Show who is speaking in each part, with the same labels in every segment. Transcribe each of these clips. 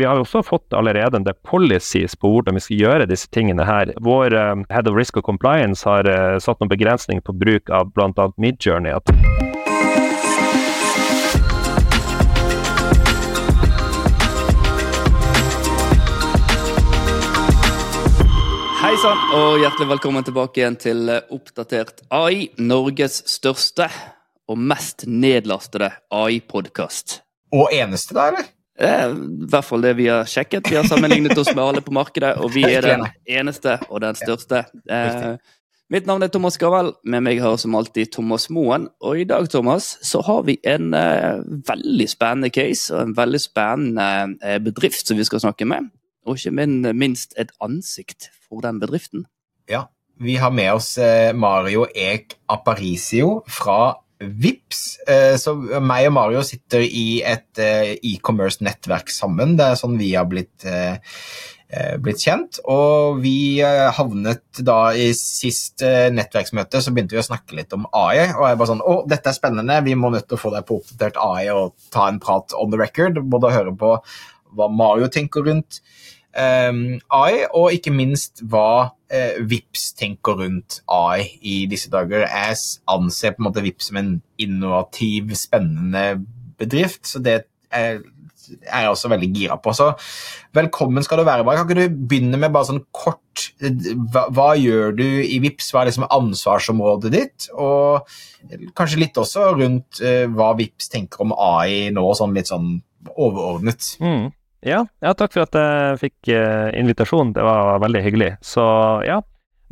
Speaker 1: vi har også fått allerede en del policies på hvordan vi skal gjøre disse tingene her. Vår uh, Head of Risk og Compliance har uh, satt noen begrensninger på bruk av bl.a. Midjourney.
Speaker 2: Hei sann, og hjertelig velkommen tilbake igjen til Oppdatert AI, Norges største og mest nedlastede AI-podkast.
Speaker 3: Og eneste, da, eller?
Speaker 2: Eh, I hvert fall det vi har sjekket. Vi har sammenlignet oss med alle på markedet, og vi er den eneste og den største. Eh, mitt navn er Thomas Gavel. Med meg har som alltid Thomas Moen. Og i dag, Thomas, så har vi en eh, veldig spennende case og en veldig spennende eh, bedrift som vi skal snakke med. Og ikke minst et ansikt for den bedriften.
Speaker 3: Ja, vi har med oss eh, Mario Ek Aparicio fra Vips. Eh, så meg og Mario sitter i et eh, e-commerce-nettverk sammen. Det er sånn vi har blitt, eh, blitt kjent. Og vi havnet da i sist nettverksmøte, så begynte vi å snakke litt om AI. Og jeg bare sånn Å, dette er spennende, vi må nødt til å få deg på oppdatert AI og ta en prat on the record. Både høre på hva Mario tenker rundt AI, og ikke minst hva uh, Vips tenker rundt AI i disse dager. Jeg anser på en måte Vips som en innovativ, spennende bedrift, så det er, jeg også veldig gira på. Så velkommen skal du være. Kan ikke du begynne med bare sånn kort hva, hva gjør du i Vips? Hva er liksom ansvarsområdet ditt? Og kanskje litt også rundt uh, hva Vips tenker om AI nå, sånn litt sånn overordnet.
Speaker 1: Mm. Ja, ja, takk for at jeg fikk uh, invitasjon. Det var veldig hyggelig. Så ja,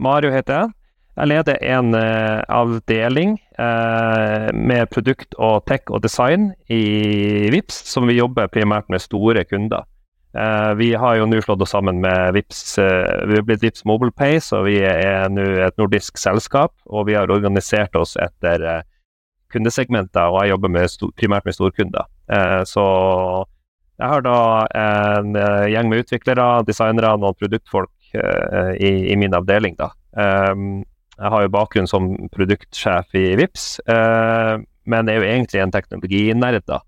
Speaker 1: Mario heter jeg. Jeg leder en uh, avdeling uh, med produkt og tech og design i VIPS, som vi jobber primært med store kunder. vi har jo nå slått oss sammen med VIPS, vi har blitt VIPS MobilePay, så vi er nå et nordisk selskap. Og vi har organisert oss etter kundesegmenter, og jeg jobber med primært med storkunder. så jeg har da en uh, gjeng med utviklere, designere, noen produktfolk uh, i, i, min avdeling. da. Um, jeg har jo bakgrunn som produktsjef i VIPS, uh, men er jo egentlig en teknologinerd. da.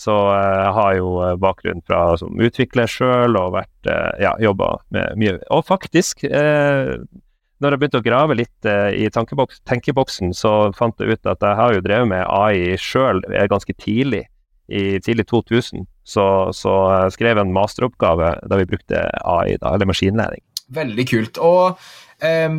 Speaker 1: Så jeg har jo bakgrunn fra som utvikler sjøl og vært, ja, jobba med mye. Og faktisk, når jeg begynte å grave litt i tenkeboksen, så fant jeg ut at jeg har jo drevet med AI sjøl ganske tidlig i tidlig 2000 så, så skrev jeg en masteroppgave da vi brukte AI, da, eller maskinlæring.
Speaker 3: Veldig kult. Og um,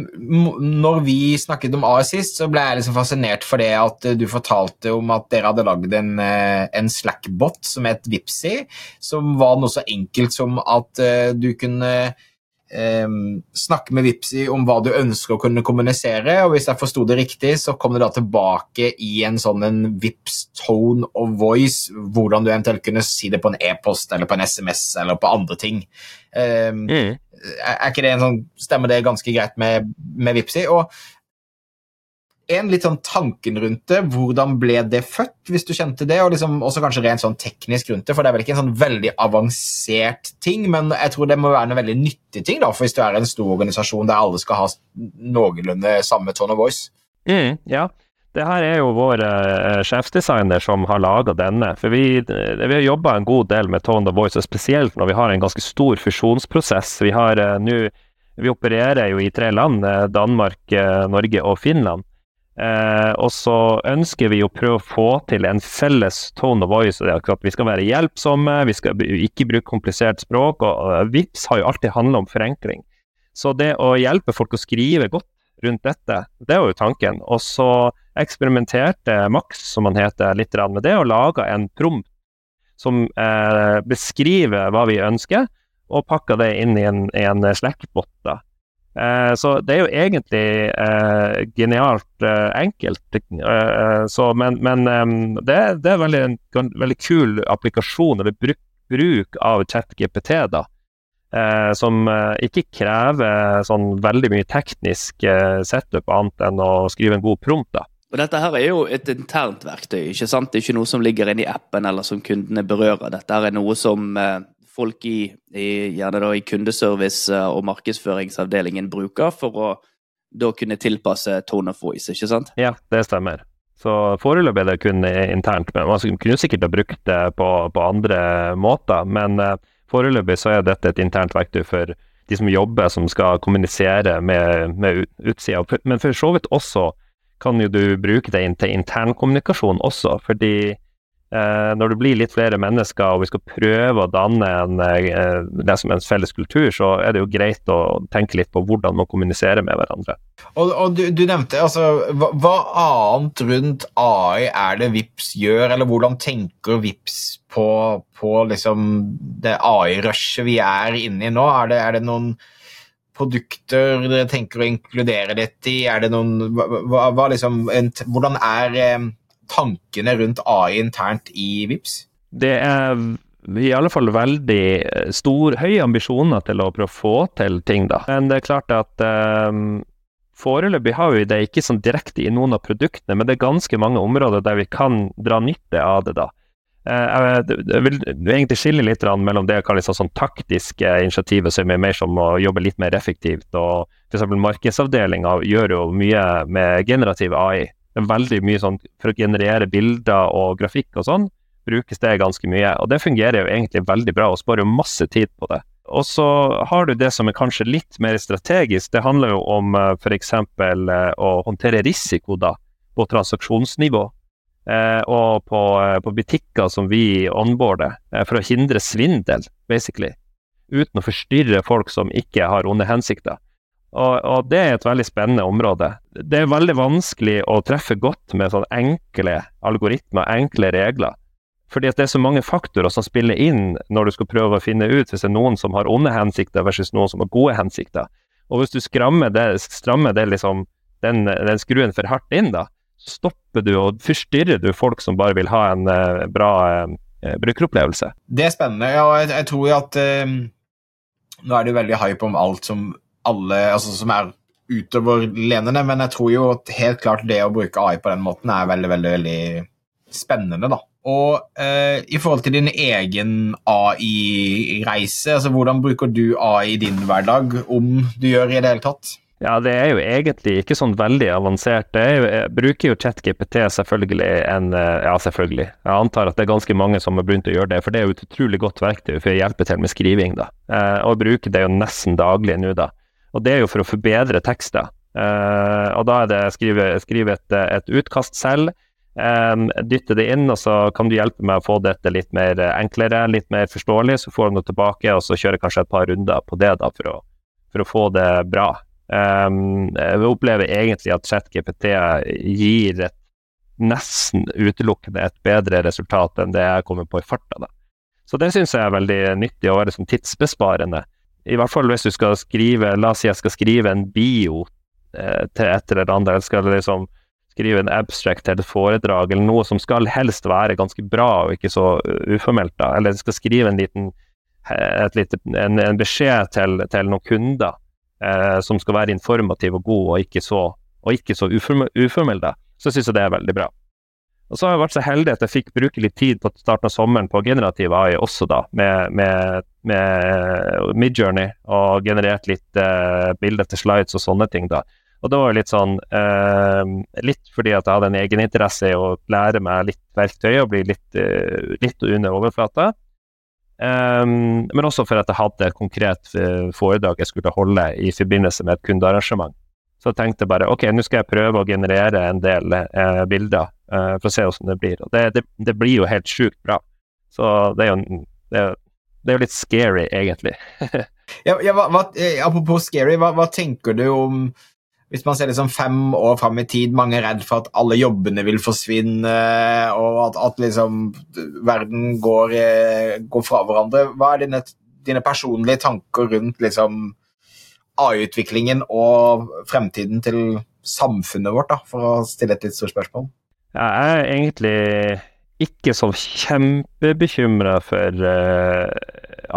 Speaker 3: når vi snakket om AI sist, så ble jeg liksom fascinert for det at du fortalte om at dere hadde lagd en, eh, en Slack-bot som het Vipsi, som var noe så enkelt som at uh, du kunne Snakke med Vipsi om hva du ønsker å kunne kommunisere. og Hvis jeg forsto det riktig, så kom det da tilbake i en sånn en Vips tone of voice, hvordan du eventuelt kunne si det på en e-post eller på en SMS eller på andre ting. Um, mm. Er ikke det en sånn, Stemmer det ganske greit med, med Vipsi? Og en litt sånn tanken rundt det. Hvordan ble det født, hvis du kjente det? Og liksom også kanskje rent sånn teknisk rundt det, for det er vel ikke en sånn veldig avansert ting, men jeg tror det må være en veldig nyttig ting, da, for hvis du er en stor organisasjon der alle skal ha noenlunde samme tone of voice.
Speaker 1: Mm, ja. Det her er jo vår eh, sjefsdesigner som har laga denne. For vi, uh, vi har jobba en god del med tone of voice, og spesielt når vi har en ganske stor fusjonsprosess. Vi har eh, nå vi opererer jo i tre land, Danmark, Norge og Finland. Eh, og så ønsker vi å prøve å få til en felles tone of voice. At vi skal være hjelpsomme, vi skal ikke bruke komplisert språk. og, og VIPS har jo alltid handla om forenkling. Så det å hjelpe folk å skrive godt rundt dette, det var jo tanken. Og så eksperimenterte Max, som han heter, litt med det, og laga en prompt som eh, beskriver hva vi ønsker, og pakka det inn i en, en Slack-bot. Eh, så det er jo egentlig eh, genialt eh, enkelt. Eh, så, men, men det, det, er veldig, en veldig kul applikasjon, eller bruk, bruk av ChatGPT, da. Eh, som eh, ikke krever sånn veldig mye teknisk setup annet enn å skrive en god prompt. da.
Speaker 2: Og Dette her er jo et internt verktøy, ikke sant? Det er ikke noe som ligger inne i appen eller som kundene berører. Dette er noe som folk i, i, da i kundeservice- eh, og markedsføringsavdelingen bruker for å da kunne tilpasse tone of voice, ikke sant?
Speaker 1: Ja, det stemmer. Så foreløpig er det kun internt, men man kunne sikkert ha brukt det på, på andre måter. Men uh, Foreløpig så er dette et internt verktøy for de som jobber, som skal kommunisere med, med utsida. Men for så vidt også kan jo du bruke det til internkommunikasjon også, fordi Eh, når det blir litt flere mennesker og vi skal prøve å danne en, eh, det som er en felles kultur, så er det jo greit å tenke litt på hvordan man kommuniserer med hverandre.
Speaker 3: Og, og du, du, nevnte, altså, hva, hva, annet rundt AI er det VIPS gjør, eller hvordan tenker VIPS på, på liksom det AI-rushet vi er inne i nå? Er det, er det noen produkter dere tenker å inkludere dette i? Er det noen, hva, hva liksom, en, hvordan er eh, tankene rundt AI internt i VIPS?
Speaker 1: Det er i alle fall veldig stor, høye ambisjoner til å prøve å få til ting, da. Men det er klart at um, foreløpig har vi det ikke sånn direkte i noen av produktene, men det er ganske mange områder der vi kan dra nytte av det, da. Uh, jeg vil egentlig skille litt mellom det liksom sånn taktiske initiativet, som er mer som å jobbe litt mer effektivt. og F.eks. markedsavdelinga gjør jo mye med generativ AI det er veldig mye sånn For å generere bilder og grafikk og sånn, brukes det ganske mye. Og det fungerer jo egentlig veldig bra, og sparer jo masse tid på det. Og så har du det som er kanskje litt mer strategisk. Det handler jo om eh, f.eks. Uh, å håndtere risiko da, på transaksjonsnivå. Uh, og på, på, butikker som vi onboarder, for å hindre svindel, basically. Uten å forstyrre folk som ikke har onde hensikter. Og, og, det er et veldig spennende område. Det er veldig vanskelig å treffe godt med sånne enkle algoritmer, enkle regler. Fordi at det er så mange faktorer som spiller inn når du skal prøve å finne ut hvis det er noen som har onde hensikter versus noen som har gode hensikter. Og hvis du skrammer det, strammer det liksom, den, den, skruen for hardt inn, da, stopper du og forstyrrer du folk som bare vil ha en uh, bra uh, brukeropplevelse.
Speaker 3: Det er spennende. Ja, jeg, jeg tror at uh, nå er det jo veldig hype om alt som alle altså, som er utoverlenende, men jeg tror jo at helt klart det å bruke AI på den måten er veldig, veldig, veldig spennende, da. Og eh, i forhold til din egen AI-reise, altså hvordan bruker du AI i din hverdag, om du gjør i det hele tatt?
Speaker 1: Ja, det er jo egentlig ikke sånn veldig avansert. Jo, jeg bruker jo ChatGPT selvfølgelig en eh, Ja, selvfølgelig. Jeg antar at det er ganske mange som har begynt å gjøre det, for det er jo et utrolig godt verktøy for å hjelpe til med skriving, da. Eh, og bruker det jo nesten daglig nå, da. Og det er jo for å forbedre tekster. Uh, og da er det skrive, skrive et, et, utkast selv, um, dytte det inn, og så kan du hjelpe meg å få dette litt mer enklere, litt mer forståelig. Så får du noe tilbake, og så kjøre kanskje et par runder på det da, for å, for å få det bra. Um, jeg opplever egentlig at ChatGPT gir et nesten utelukkende et bedre resultat enn det jeg kommer på i farta. Så det syns jeg er veldig nyttig å være som tidsbesparende i hvert fall hvis du skal skrive La oss si jeg skal skrive en bio eh, til et eller annet, eller skal liksom skrive en abstract til et foredrag, eller noe som skal helst være ganske bra og ikke så uformelt, da. Eller skal skrive en liten lite, en, en, beskjed til, til noen kunder eh, som skal være informativ og god, og ikke så, og ikke så uformell, da. Så syns jeg det er veldig bra. Og så har jeg vært så heldig at jeg fikk bruke litt tid på starten av sommeren på generativ AI også, da, med, med, med Midjourney, og generert litt uh, bilder til slides og sånne ting, da. Og det var jo litt sånn uh, Litt fordi at jeg hadde en egeninteresse i å lære meg litt verktøy og bli litt, uh, litt under overflata. Um, men også for at jeg hadde et konkret foredrag jeg skulle holde i forbindelse med et kundearrangement. Så tenkte jeg bare ok, nå skal jeg prøve å generere en del eh, bilder eh, for å se hvordan det blir. Og det, det, det blir jo helt sjukt bra. Så det er jo, det er, det er litt scary, egentlig.
Speaker 3: ja, ja, hva, hva, eh, apropos scary, hva, hva, tenker du om hvis man ser liksom fem år fram i tid, mange er redd for at alle jobbene vil forsvinne, og at, at liksom verden går, eh, går, fra hverandre. Hva er dine, dine personlige tanker rundt liksom AI-utviklingen og fremtiden til samfunnet vårt, da, for å stille et litt stort spørsmål?
Speaker 1: Jeg er egentlig ikke så kjempebekymra for uh,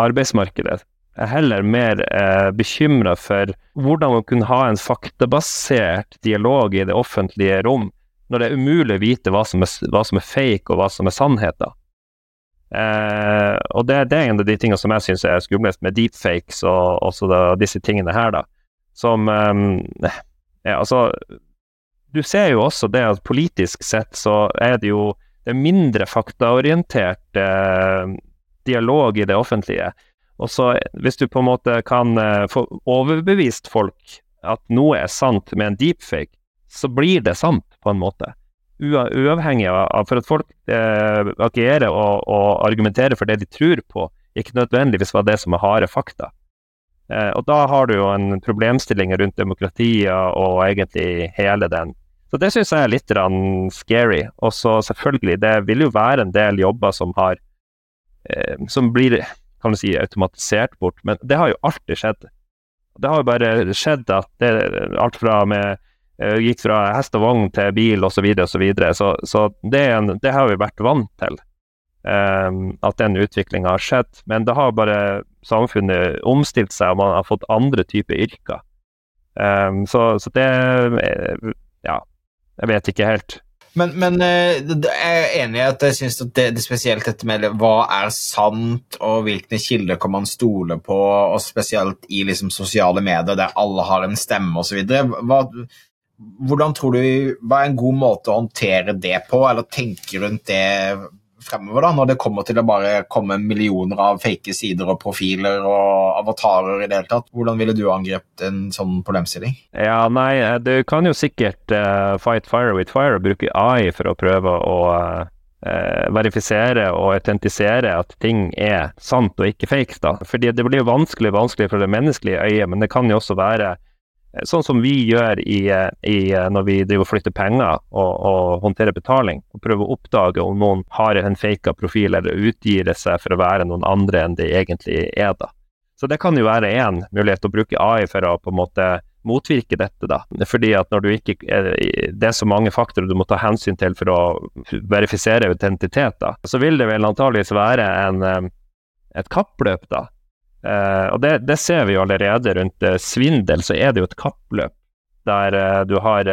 Speaker 1: arbeidsmarkedet. Jeg er heller mer uh, eh, bekymra for hvordan man kunne ha en faktabasert dialog i det offentlige rom, når det er umulig å vite hva som er, hva som er fake og hva som er sannheter. Eh, og det, det, er en av de tingene som jeg syns er skumlest med deepfakes og også da, disse tingene her, da. Som eh, ja, altså Du ser jo også det at politisk sett så er det jo det er mindre faktaorientert eh, dialog i det offentlige. Og så Hvis du på en måte kan uh, få overbevist folk at noe er sant med en deepfake, så blir det sant, på en måte. Uavhengig av For at folk eh, agerer og, og, argumenterer for det de tror på, ikke nødvendigvis var det som er harde fakta. Eh, og da har du jo en problemstilling rundt demokratiet og egentlig hele den. Så det syns jeg er litt scary. Og så selvfølgelig, det vil jo være en del jobber som har som blir kan du si, automatisert bort. Men det har jo alltid skjedd. Det har jo bare skjedd at det, alt fra med gikk fra hest og vogn til bil osv. Så, så, videre, så, så det, en, det, har vi vært vant til. Um, at den utviklinga har skjedd. Men det har bare samfunnet omstilt seg, og man har fått andre typer yrker. Um, så, så det Ja, jeg vet ikke helt.
Speaker 3: Men, men eh, jeg er enig i at jeg syns det, det spesielt dette med hva er sant, og hvilke kilder kan man stole på, og spesielt i liksom, sosiale medier der alle har en stemme osv. Hvordan tror du, Hva er en god måte å håndtere det på, eller tenke rundt det fremover, da, når det kommer til å bare komme millioner av fake sider og profiler og avatarer i det hele tatt? Hvordan ville du angrepet en sånn problemstilling?
Speaker 1: Ja, nei, du kan jo sikkert uh, fight fire with fire og bruke AI for å prøve å uh, verifisere og autentisere at ting er sant og ikke fake. da. Fordi det blir jo vanskelig, vanskelig for det menneskelige øyet, men det kan jo også være Sånn som vi gjør i, i, når vi driver og flytter penger og, og, håndterer betaling, og prøver å oppdage om noen har en faka profil eller utgir seg for å være noen andre enn det egentlig er. da. Så det kan jo være én mulighet å bruke AI for å på en måte motvirke dette. da. Fordi at når du ikke, Det er så mange faktorer du må ta hensyn til for å verifisere identitet, da. så vil det vel antageligvis være en, et kappløp da, Uh, og det, det, ser vi jo allerede rundt uh, svindel, så er det jo et kappløp der uh, du har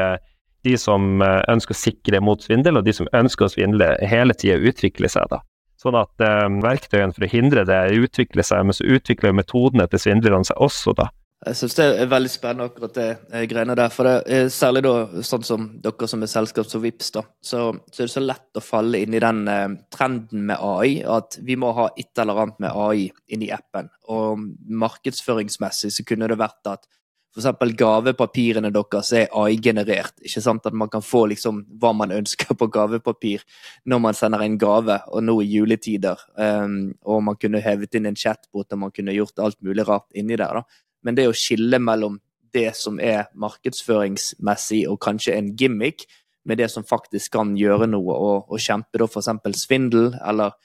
Speaker 1: de som ønsker å sikre mot svindel, og de som ønsker å svindle, hele tida utvikler seg. da. Sånn at verktøyene for å hindre det utvikler seg, men så utvikler metodene til svindlerne seg også. da.
Speaker 2: Jeg syns det er veldig spennende akkurat det eh, greiene der. For det er særlig da sånn som dere som er selskap som Vips da, så, så, er det så lett å falle inn i den eh, trenden med AI at vi må ha et eller annet med AI inn i appen. Og markedsføringsmessig så kunne det vært at f.eks. gavepapirene deres er AI-generert. ikke sant? At man kan få liksom hva man ønsker på gavepapir når man sender en gave, og nå i juletider. Um, og man kunne hevet inn en chatbot og man kunne gjort alt mulig rart inni der. da men det å skille mellom det som er markedsføringsmessig og kanskje en gimmick, med det som faktisk kan gjøre noe, og, og kjempe da f.eks. svindel, eller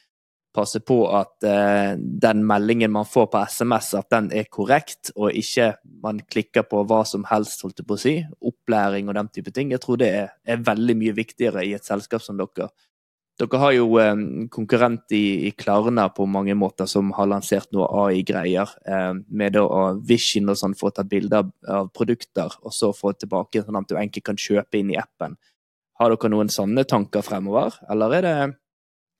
Speaker 2: passe på at eh, den meldingen man får på SMS, at den er korrekt, og ikke man klikker på hva som helst, holdt jeg på å si. Opplæring og den type ting. Jeg tror det er, er veldig mye viktigere i et selskap som dere, dere har jo eh, konkurrent i, i, Klarna på mange måter som har lansert noe AI-greier. Eh, med å Vision og sånn, få tatt bilder av, av, produkter og så få tilbake sånn at du enkelt kan kjøpe inn i appen. Har dere noen sånne tanker fremover, eller er det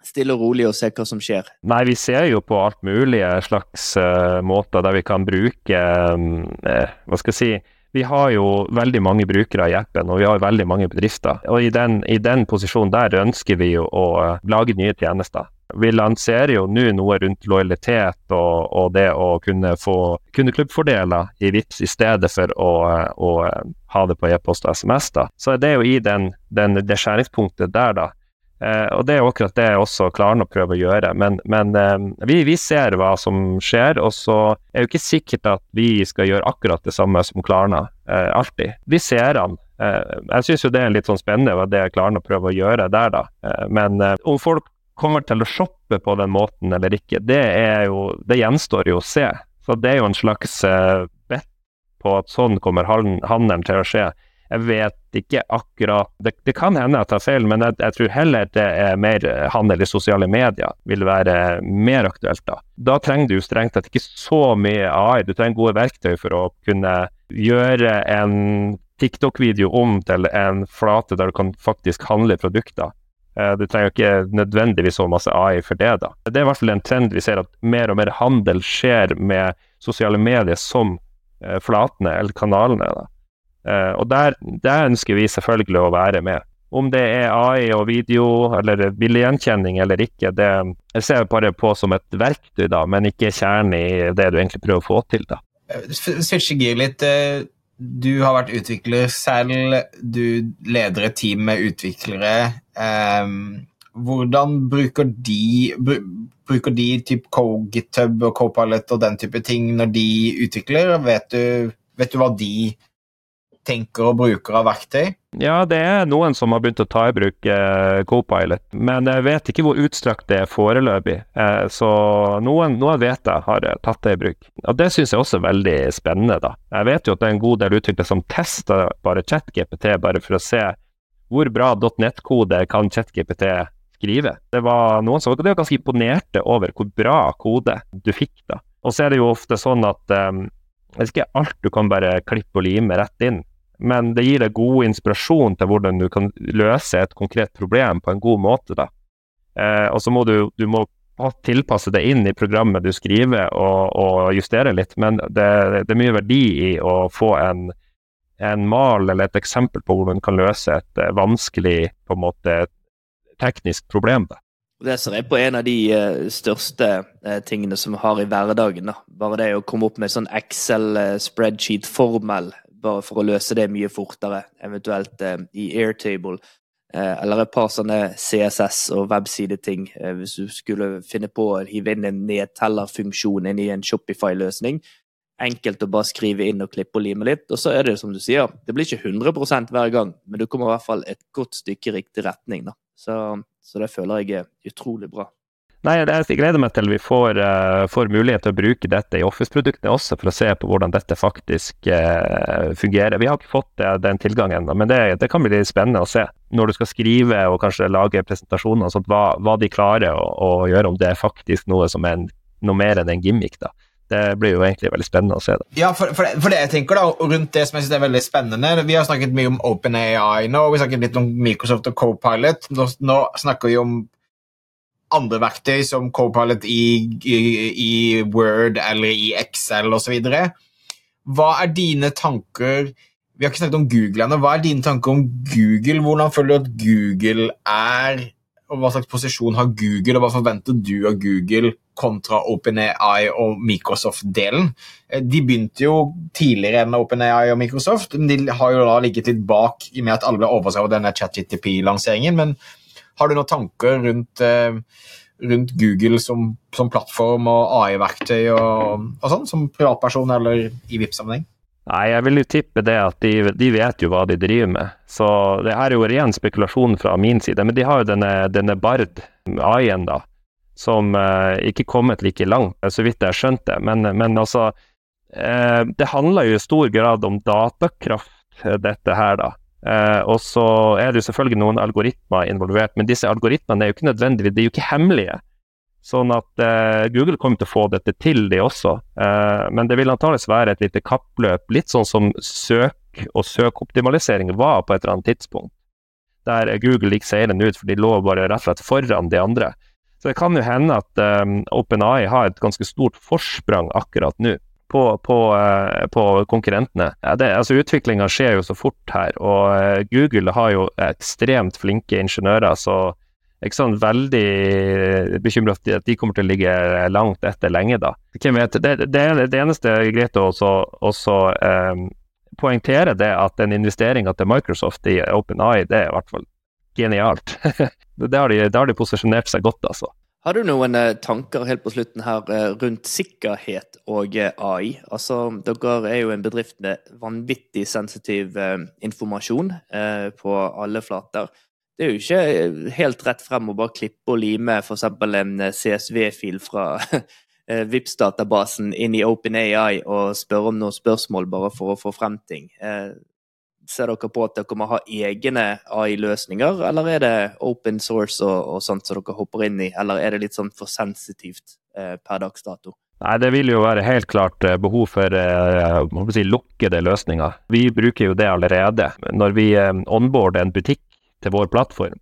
Speaker 2: stille og rolig og se hva som skjer?
Speaker 1: Nei, vi ser jo på alt mulige slags uh, måter der vi kan bruke um, eh, Hva skal jeg si vi har jo veldig mange brukere i appen, og vi har veldig mange bedrifter. Og i den, i den posisjonen der ønsker vi jo å uh, lage nye tjenester. Vi lanserer jo nå noe rundt lojalitet og, og, det å kunne få kundeklubbfordeler i VIPS i stedet for å, uh, å uh, ha det på e-post og SMS. da. Så det er jo i den, den, det skjæringspunktet der, da. Eh, og Det er jo akkurat det også Klarna prøver å gjøre. Men, men eh, vi, vi, ser hva som skjer, og så er det jo ikke sikkert at vi skal gjøre akkurat det samme som Klarna eh, alltid. Vi ser han. Eh, jeg syns jo det er litt sånn spennende hva det Klarna prøver å gjøre der, da. Eh, men eh, om folk kommer til å shoppe på den måten eller ikke, det, jo, det gjenstår jo å se. Så det er jo en slags bet på at sånn kommer handelen til å skje. Jeg vet ikke akkurat Det, det kan hende jeg tar feil, men jeg, jeg, tror heller det er mer handel i sosiale medier vil være mer aktuelt da. Da trenger du strengt tatt ikke så mye AI, du trenger gode verktøy for å kunne gjøre en TikTok-video om til en flate der du kan faktisk handle produkter. Eh, du trenger ikke nødvendigvis så masse AI for det. da. Det er i hvert fall en trend vi ser, at mer og mer handel skjer med sosiale medier som eh, flatene eller kanalene. da. Uh, og der, der, ønsker vi selvfølgelig å være med Om det er AI og video eller bildegjenkjenning eller ikke, det jeg ser jeg bare på som et verktøy, da, men ikke kjernen i det du egentlig prøver å få til. da.
Speaker 3: Switche gir litt. Du har vært utvikler selv, du leder et team med utviklere. Hvordan bruker de Bruker de typ GitHub og Copilot og den type ting når de utvikler? Vet du, vet du hva de tenker og bruker av verktøy?
Speaker 1: Ja, det er noen som har begynt å ta i bruk eh, Copilot, men jeg vet ikke hvor utstrakt det er foreløpig. Eh, så noen, noen vet jeg har eh, tatt det i bruk. Og Det syns jeg også er veldig spennende. da. Jeg vet jo at det er en god del utviklere som tester bare ChatGPT, bare for å se hvor bra .nett-kode kan ChatGPT skrive. Det var noen som var ganske imponerte over hvor bra kode du fikk da. Og så er det jo ofte sånn at um, det er ikke alt du kan bare klippe og lime rett inn, men det gir deg god inspirasjon til hvordan du kan løse et konkret problem på en god måte. da. Eh, og så må du, du må tilpasse det inn i programmet du skriver og, og justere litt, men det, det, er mye verdi i å få en, en mal eller et eksempel på hvordan du kan løse et uh, vanskelig på en måte, teknisk problem. Da.
Speaker 2: Det ser jeg på en av de uh, største uh, tingene som vi har i hverdagen. Da. Bare det å komme opp med sånn Excel-spreadsheet-formel, bare for å løse det mye fortere, eventuelt uh, i Airtable. Eller et par sånne CSS- og websideting, hvis du skulle finne på å hive inn en nedtellerfunksjon inn i en Shopify-løsning. Enkelt å bare skrive inn og klippe og lime litt. Og så er det som du sier, det blir ikke 100 hver gang, men du kommer i hvert fall et godt stykke i riktig retning. da. Så, så, det føler jeg er utrolig bra.
Speaker 1: Nei, Jeg gleder meg til vi får, uh, får mulighet til å bruke dette i Office-produktene også, for å se på hvordan dette faktisk uh, fungerer. Vi har ikke fått uh, den tilgangen ennå, men det, det, kan bli litt spennende å se. Når du skal skrive og kanskje lage presentasjoner, sånt, hva, hva de klarer å, å, gjøre, om det er faktisk noe som er en, noe mer enn en gimmick. da det blir jo egentlig veldig spennende å se. det.
Speaker 3: Ja, for, for, det, for det jeg tenker da, rundt det som jeg synes er veldig spennende Vi har snakket mye om OpenAI nå, vi har snakket litt om Microsoft og Copilot. Nå, nå snakker vi om andre verktøy som Copilot i, i, i Word eller i Excel osv. Hva er dine tanker Vi har ikke snakket om Google ennå. Hva er dine tanker om Google? Hvordan føler du at Google er og hva slags posisjon har Google, og hva forventer du av Google kontra OpenAI og Microsoft-delen? Eh, de begynte jo tidligere enn OpenAI og Microsoft, men de har jo da ligget litt bak i og med at alle ble overrasket over denne ChatGTP-lanseringen. Men har du noen tanker rundt, eh, rundt Google som, som, plattform og AI-verktøy og, og sånn, som privatperson eller i VIP-sammenheng?
Speaker 1: Nei, jeg vil jo tippe det at de, de, vet jo hva de driver med. Så det er jo ren spekulasjon fra min side. Men de har jo denne, denne Bard, AI-en, da, som eh, ikke kommet like langt, så vidt jeg har skjønt det. Men, men altså eh, Det handler jo i stor grad om datakraft, dette her, da. Eh, og så er det jo selvfølgelig noen algoritmer involvert, men disse algoritmene er jo ikke nødvendigvis, de er jo ikke hemmelige. Sånn at eh, Google kommer til å få dette til, de også. Eh, men det vil antakeligvis være et lite kappløp, litt sånn som søk og søkoptimalisering var på et eller annet tidspunkt. Der Google gikk seirende ut, for de lå bare rett og slett foran de andre. Så det kan jo hende at um, OpenAI har et ganske stort forsprang akkurat nå på, på, uh, på konkurrentene. Altså Utviklinga skjer jo så fort her, og uh, Google har jo ekstremt flinke ingeniører. så ikke sånn veldig bekymra for at de kommer til å ligge langt etter lenge, da. Hvem vet. Det, det, det eneste er greit å også, også eh, poengtere det at den investeringa til Microsoft i OpenEye, det er i hvert fall genialt. det har de, det har de posisjonert seg godt, altså.
Speaker 2: Har du noen eh, tanker helt på slutten her eh, rundt sikkerhet og eh, AI? Altså, Dere er jo en bedrift med vanvittig sensitiv informasjon på alle flater det er jo ikke helt rett frem å bare klippe og lime f.eks. en CSV-fil fra VIPS-databasen inn i OpenAI og spørre om noen spørsmål bare for å få frem ting. Ser dere på at dere må ha egne AI-løsninger, eller er det open source og, og, sånt som dere hopper inn i, eller er det litt sånn for sensitivt per dags dato?
Speaker 1: Nei, Det vil jo være helt klart behov for eh, si, lukkede løsninger. Vi bruker jo det allerede. Når vi onboarder en butikk til vår plattform,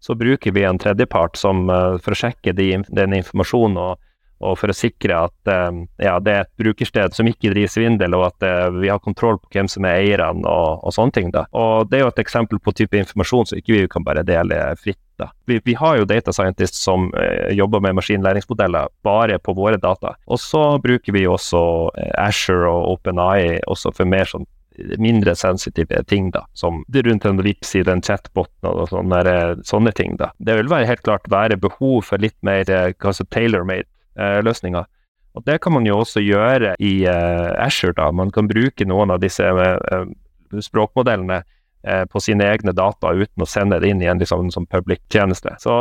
Speaker 1: så bruker vi en tredjepart som, uh, for å sjekke de, den informasjonen og, og for å sikre at um, ja, det er et brukersted som ikke driver svindel, og at uh, vi har kontroll på hvem som er eierne og, og, sånne ting. da. Og Det er jo et eksempel på type informasjon som ikke vi kan bare dele fritt. da. Vi, vi har jo data scientists som eh, jobber med maskinlæringsmodeller bare på våre data. Og så bruker vi også eh, Asher og OpenAI også for mer sånn mindre sensitive ting, da, som rundt en vips i den chatbot og sånne, sånne, ting. da. Det vil være helt klart være behov for litt mer tailor-made Eh, løsninger. Og Det kan man jo også gjøre i uh, Azure. da. Man kan bruke noen av disse uh, språkmodellene på sine egne data uten å sende det inn i en liksom, som public tjeneste. Så,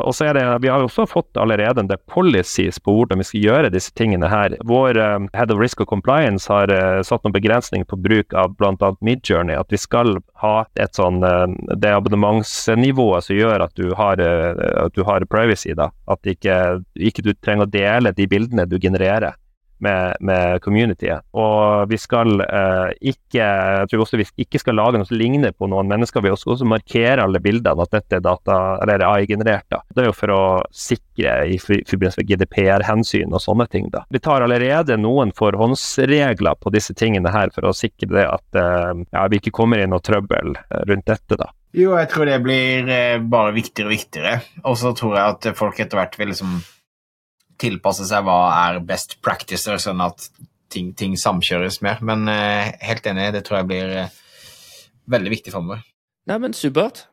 Speaker 1: Vi har også fått allerede en del policies på hvordan vi skal gjøre disse tingene her. Vår Head of Risk og Compliance har satt noen begrensninger på bruk av bl.a. Midjourney. At vi skal ha et sånn, det abonnementsnivået som gjør at du har, at du har privacy. da, At ikke, ikke du trenger å dele de bildene du genererer med, med communityet. Og vi skal eh, ikke jeg tror også vi ikke skal lage noe som ligner på noen mennesker. Vi skal også markere alle bildene at dette er data, eller AI-generert. Det er jo for å sikre i forbindelse med GDPR-hensyn og sånne ting. Da. Vi tar allerede noen forhåndsregler på disse tingene her for å sikre det at eh, ja, vi ikke kommer i noe trøbbel eh, rundt dette. da.
Speaker 3: Jo, jeg tror det blir eh, bare viktigere og viktigere. Og så tror jeg at folk etter hvert vil liksom tilpasse seg hva er best practicer, sånn at ting, ting samkjøres mer. Men eh, helt enig, det tror jeg blir eh, veldig viktig framover.
Speaker 2: Neimen, supert.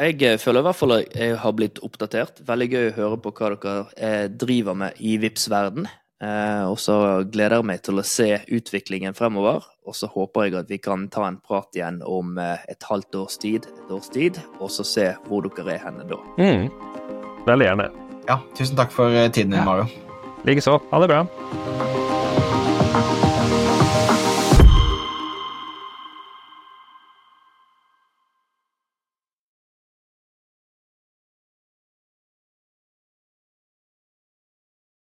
Speaker 2: Jeg eh, føler i hvert fall at jeg har blitt oppdatert. Veldig gøy å høre på hva dere driver med i vips verden og så gleder jeg meg til å se utviklingen fremover. Og så håper jeg at vi kan ta en prat igjen om et halvt års tid, et års tid, og så se hvor dere er henne da.
Speaker 1: Mm. Veldig gjerne.
Speaker 3: Ja, tusen takk for eh, tiden din, Mario.
Speaker 1: Likeså. Ha det bra.